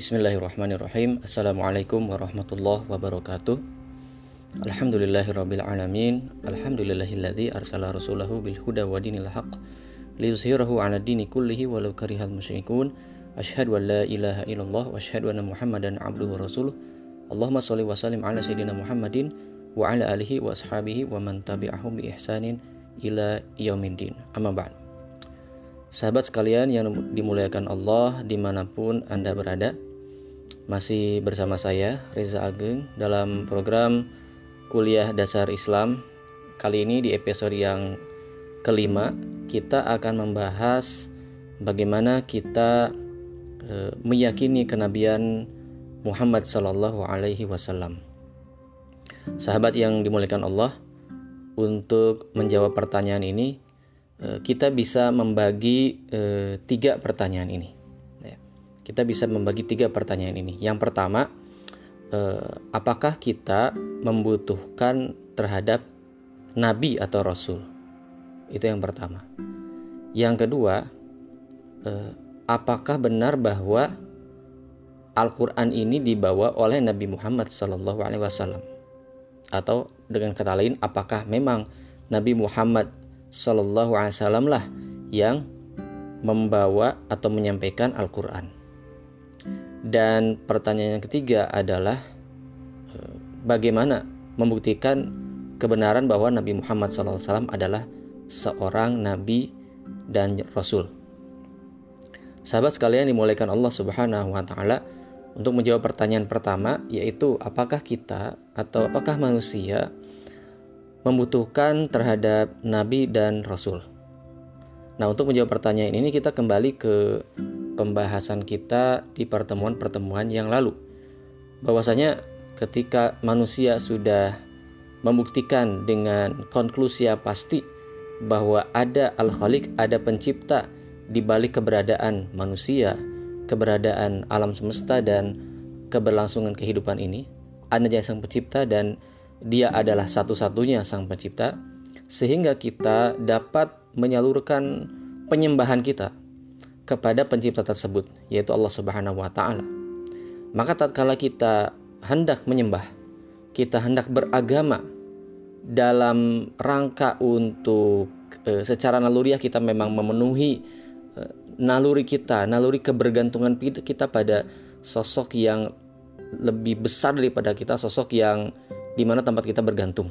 Bismillahirrahmanirrahim. Assalamualaikum warahmatullahi wabarakatuh. Alhamdulillahirabbil alamin. Alhamdulillahilladzi arsala rasulahu bil huda wa dinil haqq liyuzhirahu 'ala dini kullihi walau karihal musyrikun. Asyhadu an la ilaha illallah wa asyhadu anna Muhammadan 'abduhu wa rasuluh. Allahumma shalli wa sallim ala sayyidina Muhammadin wa ala alihi wa ashabihi wa man tabi'ahum bi ihsanin ila yaumiddin. Amma ba'd. Sahabat sekalian yang dimuliakan Allah di mana pun Anda berada, masih bersama saya Reza Ageng dalam program Kuliah Dasar Islam. Kali ini di episode yang kelima kita akan membahas bagaimana kita e, meyakini kenabian Muhammad Sallallahu Alaihi Wasallam. Sahabat yang dimuliakan Allah, untuk menjawab pertanyaan ini e, kita bisa membagi e, tiga pertanyaan ini. Kita bisa membagi tiga pertanyaan ini. Yang pertama, eh, apakah kita membutuhkan terhadap nabi atau rasul? Itu yang pertama. Yang kedua, eh, apakah benar bahwa Al-Quran ini dibawa oleh Nabi Muhammad SAW? Atau dengan kata lain, apakah memang Nabi Muhammad SAW lah yang membawa atau menyampaikan Al-Quran? Dan pertanyaan yang ketiga adalah eh, bagaimana membuktikan kebenaran bahwa Nabi Muhammad SAW adalah seorang nabi dan rasul. Sahabat sekalian dimulaikan Allah Subhanahu wa taala untuk menjawab pertanyaan pertama yaitu apakah kita atau apakah manusia membutuhkan terhadap nabi dan rasul. Nah, untuk menjawab pertanyaan ini kita kembali ke pembahasan kita di pertemuan-pertemuan yang lalu. Bahwasanya ketika manusia sudah membuktikan dengan konklusi yang pasti bahwa ada Al-Khaliq, ada pencipta di balik keberadaan manusia, keberadaan alam semesta dan keberlangsungan kehidupan ini, adanya sang pencipta dan dia adalah satu-satunya sang pencipta sehingga kita dapat menyalurkan penyembahan kita kepada pencipta tersebut yaitu Allah Subhanahu wa taala. Maka tatkala kita hendak menyembah, kita hendak beragama dalam rangka untuk e, secara naluriah kita memang memenuhi e, naluri kita, naluri kebergantungan kita pada sosok yang lebih besar daripada kita, sosok yang di mana tempat kita bergantung.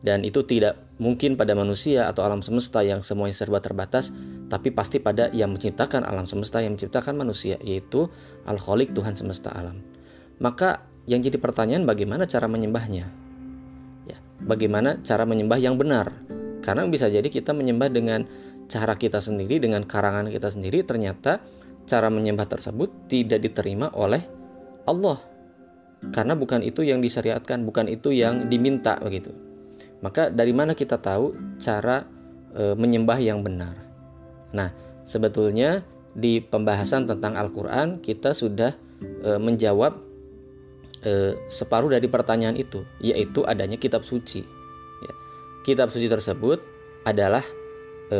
Dan itu tidak mungkin pada manusia atau alam semesta yang semuanya serba terbatas, tapi pasti pada yang menciptakan alam semesta, yang menciptakan manusia, yaitu Al-Khaliq Tuhan semesta alam. Maka yang jadi pertanyaan bagaimana cara menyembahnya? Ya, bagaimana cara menyembah yang benar? Karena bisa jadi kita menyembah dengan cara kita sendiri, dengan karangan kita sendiri, ternyata cara menyembah tersebut tidak diterima oleh Allah. Karena bukan itu yang disyariatkan, bukan itu yang diminta begitu. Maka dari mana kita tahu cara e, menyembah yang benar? Nah, sebetulnya di pembahasan tentang Al-Qur'an kita sudah e, menjawab e, separuh dari pertanyaan itu, yaitu adanya kitab suci. Ya. Kitab suci tersebut adalah e,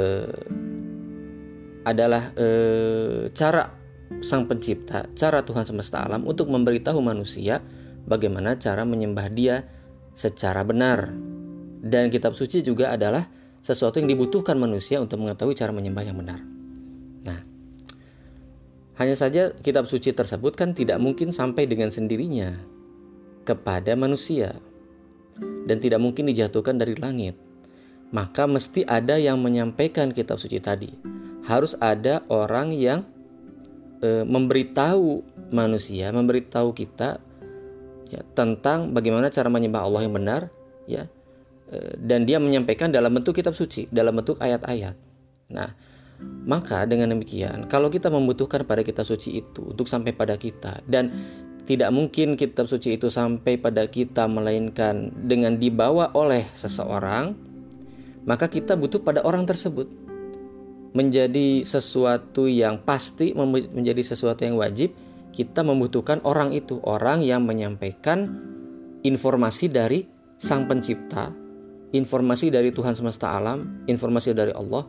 adalah e, cara sang pencipta, cara Tuhan semesta alam untuk memberitahu manusia bagaimana cara menyembah Dia secara benar dan kitab suci juga adalah sesuatu yang dibutuhkan manusia untuk mengetahui cara menyembah yang benar. Nah, hanya saja kitab suci tersebut kan tidak mungkin sampai dengan sendirinya kepada manusia dan tidak mungkin dijatuhkan dari langit. Maka mesti ada yang menyampaikan kitab suci tadi. Harus ada orang yang e, memberitahu manusia, memberitahu kita ya, tentang bagaimana cara menyembah Allah yang benar, ya, dan dia menyampaikan dalam bentuk kitab suci, dalam bentuk ayat-ayat. Nah, maka dengan demikian, kalau kita membutuhkan pada kitab suci itu untuk sampai pada kita dan tidak mungkin kitab suci itu sampai pada kita melainkan dengan dibawa oleh seseorang, maka kita butuh pada orang tersebut. Menjadi sesuatu yang pasti, menjadi sesuatu yang wajib, kita membutuhkan orang itu, orang yang menyampaikan informasi dari Sang Pencipta informasi dari Tuhan semesta alam, informasi dari Allah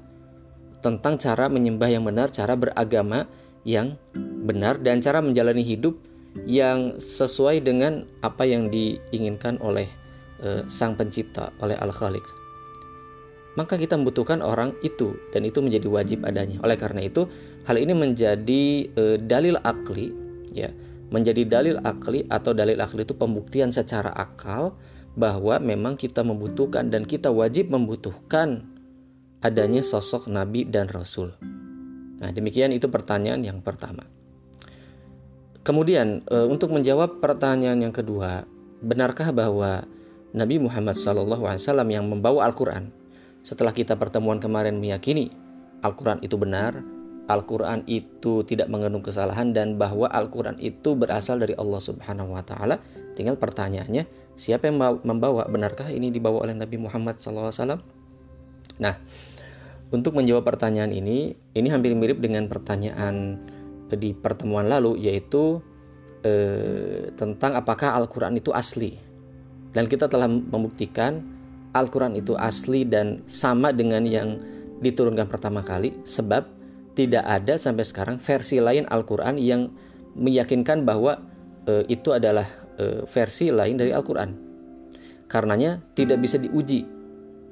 tentang cara menyembah yang benar, cara beragama yang benar dan cara menjalani hidup yang sesuai dengan apa yang diinginkan oleh uh, Sang Pencipta, oleh Al-Khaliq. Maka kita membutuhkan orang itu dan itu menjadi wajib adanya. Oleh karena itu, hal ini menjadi uh, dalil akli ya, menjadi dalil akli atau dalil akli itu pembuktian secara akal bahwa memang kita membutuhkan dan kita wajib membutuhkan adanya sosok nabi dan rasul. Nah, demikian itu pertanyaan yang pertama. Kemudian e, untuk menjawab pertanyaan yang kedua, benarkah bahwa Nabi Muhammad SAW yang membawa Al-Quran setelah kita pertemuan kemarin meyakini Al-Quran itu benar, Al-Quran itu tidak mengandung kesalahan dan bahwa Al-Quran itu berasal dari Allah Subhanahu Wa Taala. Tinggal pertanyaannya, siapa yang membawa? Benarkah ini dibawa oleh Nabi Muhammad SAW? Nah, untuk menjawab pertanyaan ini, ini hampir mirip dengan pertanyaan di pertemuan lalu yaitu eh, tentang apakah Al-Quran itu asli. Dan kita telah membuktikan Al-Quran itu asli dan sama dengan yang diturunkan pertama kali sebab tidak ada sampai sekarang versi lain Al-Quran yang meyakinkan bahwa eh, itu adalah eh, versi lain dari Al-Quran. Karenanya tidak bisa diuji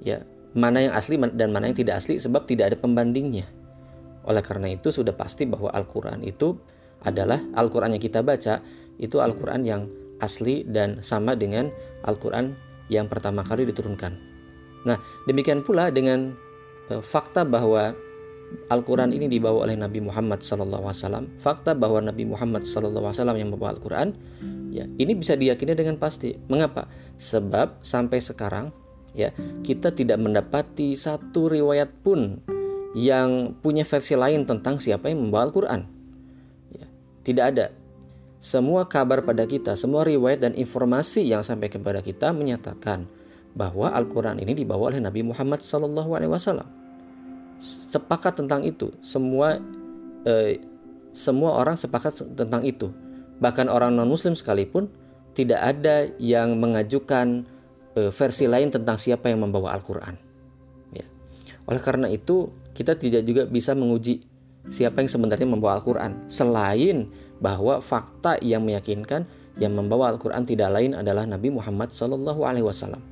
ya mana yang asli dan mana yang tidak asli sebab tidak ada pembandingnya. Oleh karena itu sudah pasti bahwa Al-Quran itu adalah Al-Quran yang kita baca itu Al-Quran yang asli dan sama dengan Al-Quran yang pertama kali diturunkan. Nah, demikian pula dengan e, fakta bahwa Al-Quran ini dibawa oleh Nabi Muhammad SAW. Fakta bahwa Nabi Muhammad SAW yang membawa Al-Quran, ya ini bisa diyakini dengan pasti. Mengapa? Sebab sampai sekarang ya kita tidak mendapati satu riwayat pun yang punya versi lain tentang siapa yang membawa Al-Quran. Ya, tidak ada. Semua kabar pada kita, semua riwayat dan informasi yang sampai kepada kita menyatakan bahwa Al-Quran ini dibawa oleh Nabi Muhammad SAW. Sepakat tentang itu, semua eh, semua orang sepakat tentang itu. Bahkan orang non-Muslim sekalipun tidak ada yang mengajukan eh, versi lain tentang siapa yang membawa Al-Quran. Ya. Oleh karena itu, kita tidak juga bisa menguji siapa yang sebenarnya membawa Al-Quran selain bahwa fakta yang meyakinkan yang membawa Al-Quran tidak lain adalah Nabi Muhammad Wasallam.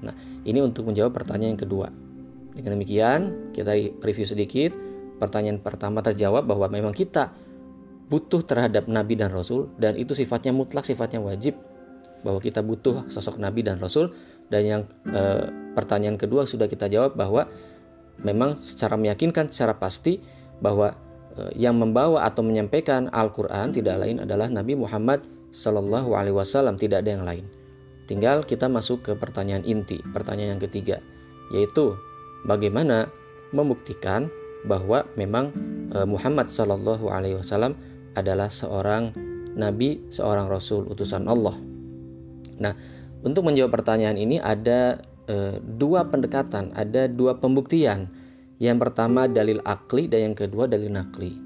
Nah, ini untuk menjawab pertanyaan yang kedua. Dengan demikian, kita review sedikit. Pertanyaan pertama terjawab bahwa memang kita butuh terhadap Nabi dan Rasul dan itu sifatnya mutlak, sifatnya wajib bahwa kita butuh sosok Nabi dan Rasul. Dan yang eh, pertanyaan kedua sudah kita jawab bahwa memang secara meyakinkan secara pasti bahwa e, yang membawa atau menyampaikan Al-Quran tidak lain adalah Nabi Muhammad Wasallam tidak ada yang lain. Tinggal kita masuk ke pertanyaan inti, pertanyaan yang ketiga, yaitu bagaimana membuktikan bahwa memang e, Muhammad Sallallahu Alaihi Wasallam adalah seorang nabi, seorang rasul utusan Allah. Nah, untuk menjawab pertanyaan ini ada e, dua pendekatan, ada dua pembuktian. Yang pertama dalil akli dan yang kedua dalil nakli.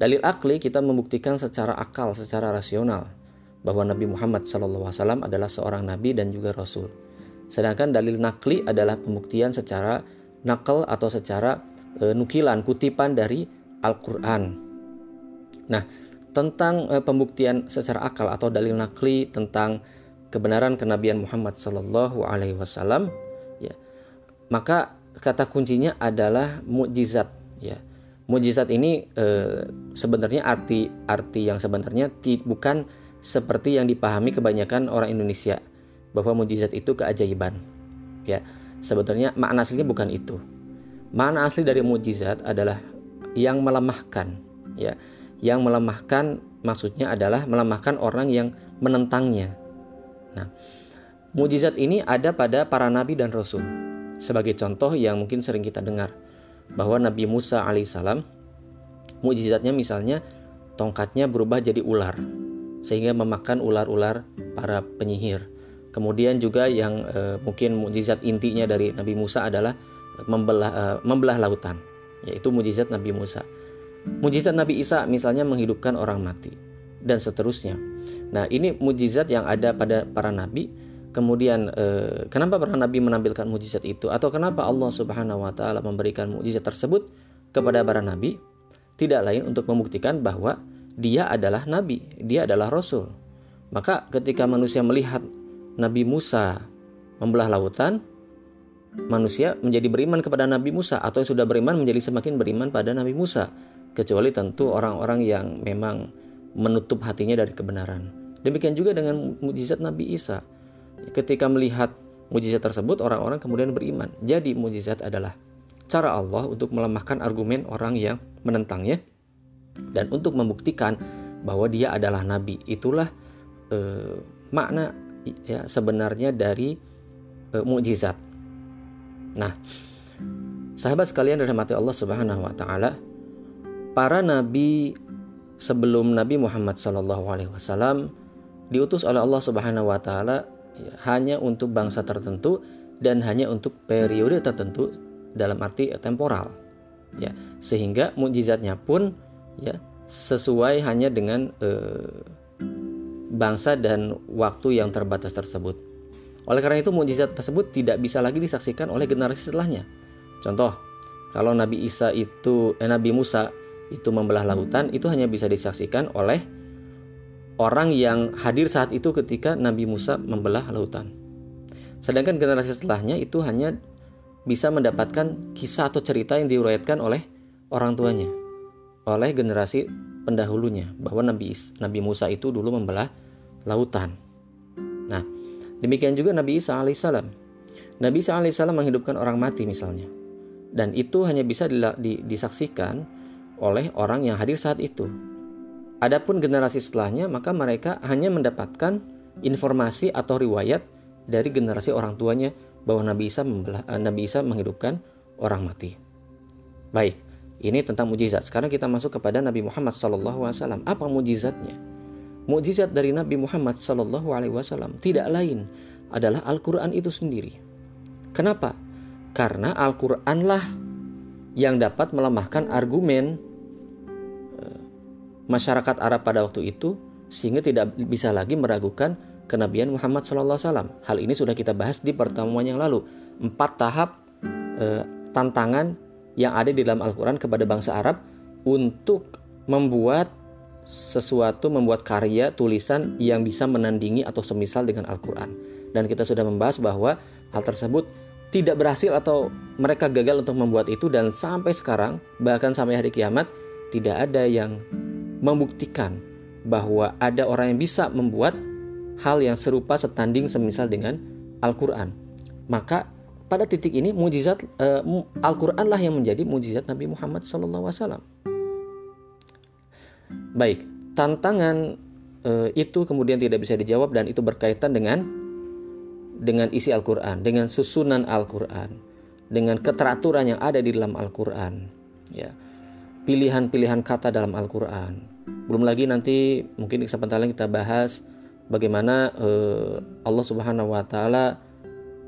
Dalil akli kita membuktikan secara akal, secara rasional bahwa Nabi Muhammad SAW adalah seorang nabi dan juga rasul. Sedangkan dalil nakli adalah pembuktian secara nakal atau secara e, nukilan, kutipan dari Al-Qur'an. Nah, tentang e, pembuktian secara akal atau dalil nakli tentang kebenaran kenabian Muhammad Sallallahu Alaihi Wasallam maka kata kuncinya adalah mukjizat ya mukjizat ini e, sebenarnya arti arti yang sebenarnya bukan seperti yang dipahami kebanyakan orang Indonesia bahwa mukjizat itu keajaiban ya sebenarnya makna aslinya bukan itu. Makna asli dari mukjizat adalah yang melemahkan ya. Yang melemahkan maksudnya adalah melemahkan orang yang menentangnya. Nah mukjizat ini ada pada para nabi dan rasul. Sebagai contoh yang mungkin sering kita dengar bahwa Nabi Musa alaihissalam mujizatnya misalnya tongkatnya berubah jadi ular sehingga memakan ular-ular para penyihir. Kemudian juga yang e, mungkin mujizat intinya dari Nabi Musa adalah membelah e, membelah lautan, yaitu mujizat Nabi Musa. Mujizat Nabi Isa misalnya menghidupkan orang mati dan seterusnya. Nah, ini mujizat yang ada pada para nabi Kemudian eh, kenapa para nabi menampilkan mujizat itu atau kenapa Allah Subhanahu wa taala memberikan mujizat tersebut kepada para nabi? Tidak lain untuk membuktikan bahwa dia adalah nabi, dia adalah rasul. Maka ketika manusia melihat Nabi Musa membelah lautan, manusia menjadi beriman kepada Nabi Musa atau yang sudah beriman menjadi semakin beriman pada Nabi Musa kecuali tentu orang-orang yang memang menutup hatinya dari kebenaran. Demikian juga dengan mujizat Nabi Isa. Ketika melihat mujizat tersebut orang-orang kemudian beriman. Jadi mujizat adalah cara Allah untuk melemahkan argumen orang yang menentangnya dan untuk membuktikan bahwa dia adalah nabi. Itulah eh, makna ya sebenarnya dari eh, mukjizat. Nah, sahabat sekalian dari mati Allah Subhanahu wa taala, para nabi sebelum Nabi Muhammad Shallallahu alaihi wasallam diutus oleh Allah Subhanahu wa taala ya, hanya untuk bangsa tertentu dan hanya untuk periode tertentu dalam arti temporal. Ya, sehingga mukjizatnya pun ya sesuai hanya dengan eh, bangsa dan waktu yang terbatas tersebut. Oleh karena itu mukjizat tersebut tidak bisa lagi disaksikan oleh generasi setelahnya. Contoh, kalau Nabi Isa itu eh, Nabi Musa itu membelah lautan itu hanya bisa disaksikan oleh orang yang hadir saat itu ketika Nabi Musa membelah lautan. Sedangkan generasi setelahnya itu hanya bisa mendapatkan kisah atau cerita yang diuraikan oleh orang tuanya, oleh generasi pendahulunya bahwa Nabi Nabi Musa itu dulu membelah lautan. Nah, demikian juga Nabi Isa alaihissalam. Nabi Isa alaihissalam menghidupkan orang mati misalnya. Dan itu hanya bisa disaksikan oleh orang yang hadir saat itu. Adapun generasi setelahnya, maka mereka hanya mendapatkan informasi atau riwayat dari generasi orang tuanya bahwa Nabi Isa eh, Nabi Isa menghidupkan orang mati. Baik, ini tentang mujizat. Sekarang kita masuk kepada Nabi Muhammad SAW. Apa mujizatnya? Mujizat dari Nabi Muhammad Sallallahu Alaihi Wasallam tidak lain adalah Al-Quran itu sendiri. Kenapa? Karena Al-Quranlah yang dapat melemahkan argumen eh, masyarakat Arab pada waktu itu sehingga tidak bisa lagi meragukan kenabian Muhammad Wasallam. Hal ini sudah kita bahas di pertemuan yang lalu. Empat tahap eh, tantangan yang ada di dalam Al-Quran kepada bangsa Arab untuk membuat sesuatu membuat karya tulisan yang bisa menandingi atau semisal dengan Al-Quran. Dan kita sudah membahas bahwa hal tersebut tidak berhasil atau mereka gagal untuk membuat itu dan sampai sekarang bahkan sampai hari kiamat tidak ada yang membuktikan bahwa ada orang yang bisa membuat hal yang serupa setanding semisal dengan Al-Quran. Maka pada titik ini mujizat uh, Al-Quran lah yang menjadi mujizat Nabi Muhammad SAW. Baik, tantangan e, itu kemudian tidak bisa dijawab dan itu berkaitan dengan dengan isi Al-Qur'an, dengan susunan Al-Qur'an, dengan keteraturan yang ada di dalam Al-Qur'an, ya. Pilihan-pilihan kata dalam Al-Qur'an. Belum lagi nanti mungkin di kesempatan lain kita bahas bagaimana e, Allah Subhanahu wa taala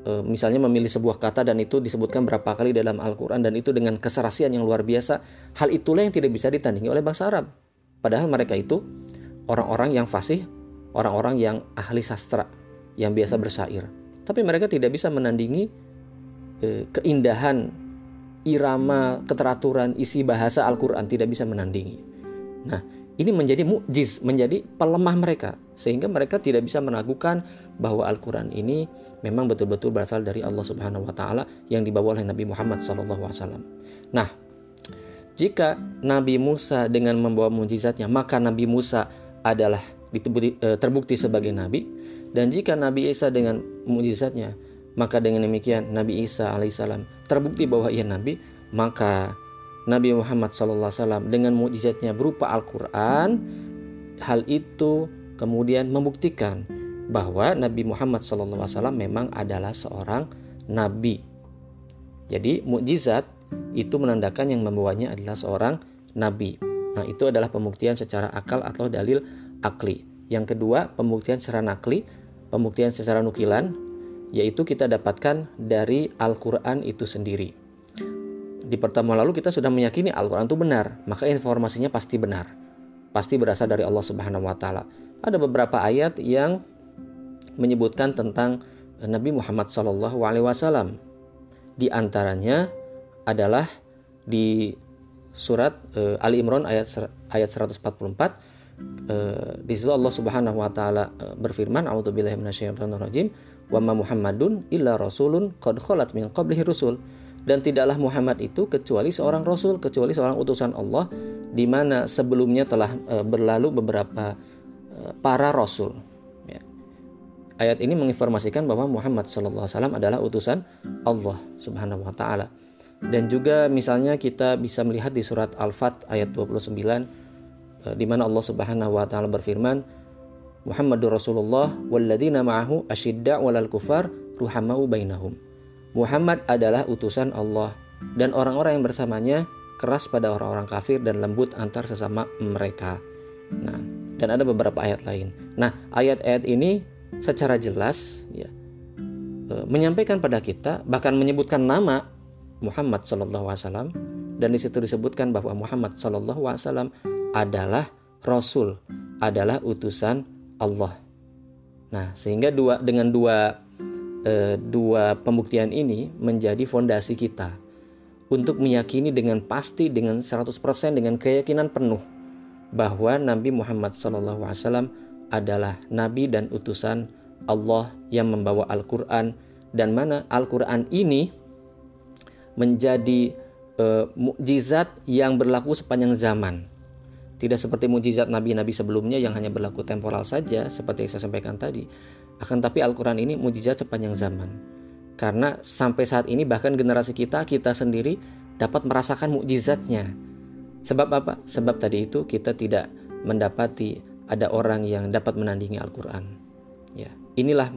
e, misalnya memilih sebuah kata dan itu disebutkan berapa kali dalam Al-Qur'an dan itu dengan keserasian yang luar biasa. Hal itulah yang tidak bisa ditandingi oleh bangsa Arab. Padahal mereka itu orang-orang yang fasih, orang-orang yang ahli sastra, yang biasa bersair. Tapi mereka tidak bisa menandingi eh, keindahan, irama, keteraturan, isi bahasa Al-Quran, tidak bisa menandingi. Nah, ini menjadi mukjiz, menjadi pelemah mereka. Sehingga mereka tidak bisa meragukan bahwa Al-Quran ini memang betul-betul berasal dari Allah Subhanahu wa Ta'ala yang dibawa oleh Nabi Muhammad SAW. Nah, jika Nabi Musa dengan membawa mujizatnya, maka Nabi Musa adalah eh, terbukti sebagai nabi. Dan jika Nabi Isa dengan mujizatnya, maka dengan demikian Nabi Isa alaihissalam terbukti bahwa ia nabi, maka Nabi Muhammad SAW dengan mujizatnya berupa Al-Quran, hal itu kemudian membuktikan bahwa Nabi Muhammad SAW memang adalah seorang nabi. Jadi mujizat itu menandakan yang membawanya adalah seorang nabi. Nah, itu adalah pembuktian secara akal atau dalil akli. Yang kedua, pembuktian secara nakli, pembuktian secara nukilan, yaitu kita dapatkan dari Al-Quran itu sendiri. Di pertemuan lalu kita sudah meyakini Al-Quran itu benar, maka informasinya pasti benar. Pasti berasal dari Allah Subhanahu wa taala. Ada beberapa ayat yang menyebutkan tentang Nabi Muhammad SAW. Di antaranya adalah di surat uh, Ali Imran ayat ayat 144 Uh, di situ Allah Subhanahu wa taala uh, berfirman, "A'udzubillahi minasyaitonirrajim, wa ma Muhammadun illa rasulun qad khalat min qablihi rusul." Dan tidaklah Muhammad itu kecuali seorang rasul, kecuali seorang utusan Allah di mana sebelumnya telah uh, berlalu beberapa para rasul. Ya. Ayat ini menginformasikan bahwa Muhammad SAW adalah utusan Allah Subhanahu wa taala. Dan juga misalnya kita bisa melihat di surat Al-Fat ayat 29 eh, di mana Allah Subhanahu wa taala berfirman Muhammadur Rasulullah walladzina ma'ahu asyidda 'alal kufar ruhamau bainahum. Muhammad adalah utusan Allah dan orang-orang yang bersamanya keras pada orang-orang kafir dan lembut antar sesama mereka. Nah, dan ada beberapa ayat lain. Nah, ayat-ayat ini secara jelas ya eh, menyampaikan pada kita bahkan menyebutkan nama Muhammad Wasallam dan di situ disebutkan bahwa Muhammad Wasallam adalah Rasul, adalah utusan Allah. Nah, sehingga dua dengan dua e, dua pembuktian ini menjadi fondasi kita untuk meyakini dengan pasti dengan 100% dengan keyakinan penuh bahwa Nabi Muhammad Wasallam adalah nabi dan utusan Allah yang membawa Al-Qur'an dan mana Al-Qur'an ini menjadi uh, mukjizat yang berlaku sepanjang zaman. Tidak seperti mukjizat nabi-nabi sebelumnya yang hanya berlaku temporal saja seperti yang saya sampaikan tadi. Akan tapi Al-Qur'an ini mukjizat sepanjang zaman. Karena sampai saat ini bahkan generasi kita kita sendiri dapat merasakan mukjizatnya. Sebab apa? Sebab tadi itu kita tidak mendapati ada orang yang dapat menandingi Al-Qur'an. Ya, inilah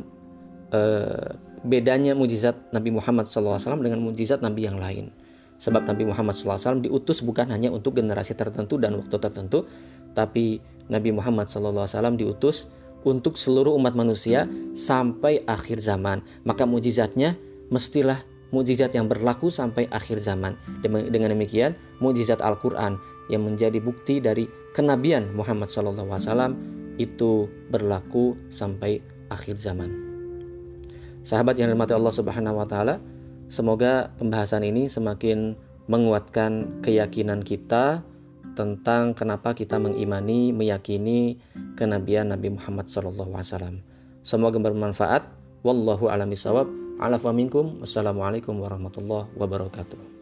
uh, bedanya mujizat Nabi Muhammad SAW dengan mujizat Nabi yang lain. Sebab Nabi Muhammad SAW diutus bukan hanya untuk generasi tertentu dan waktu tertentu, tapi Nabi Muhammad SAW diutus untuk seluruh umat manusia sampai akhir zaman. Maka mujizatnya mestilah mujizat yang berlaku sampai akhir zaman. Dengan demikian, mujizat Al-Quran yang menjadi bukti dari kenabian Muhammad SAW itu berlaku sampai akhir zaman. Sahabat yang dirahmati Allah Subhanahu wa taala, semoga pembahasan ini semakin menguatkan keyakinan kita tentang kenapa kita mengimani, meyakini kenabian Nabi Muhammad SAW. Semoga bermanfaat. Wallahu a'lam bishawab. Ala Wassalamualaikum warahmatullahi wabarakatuh.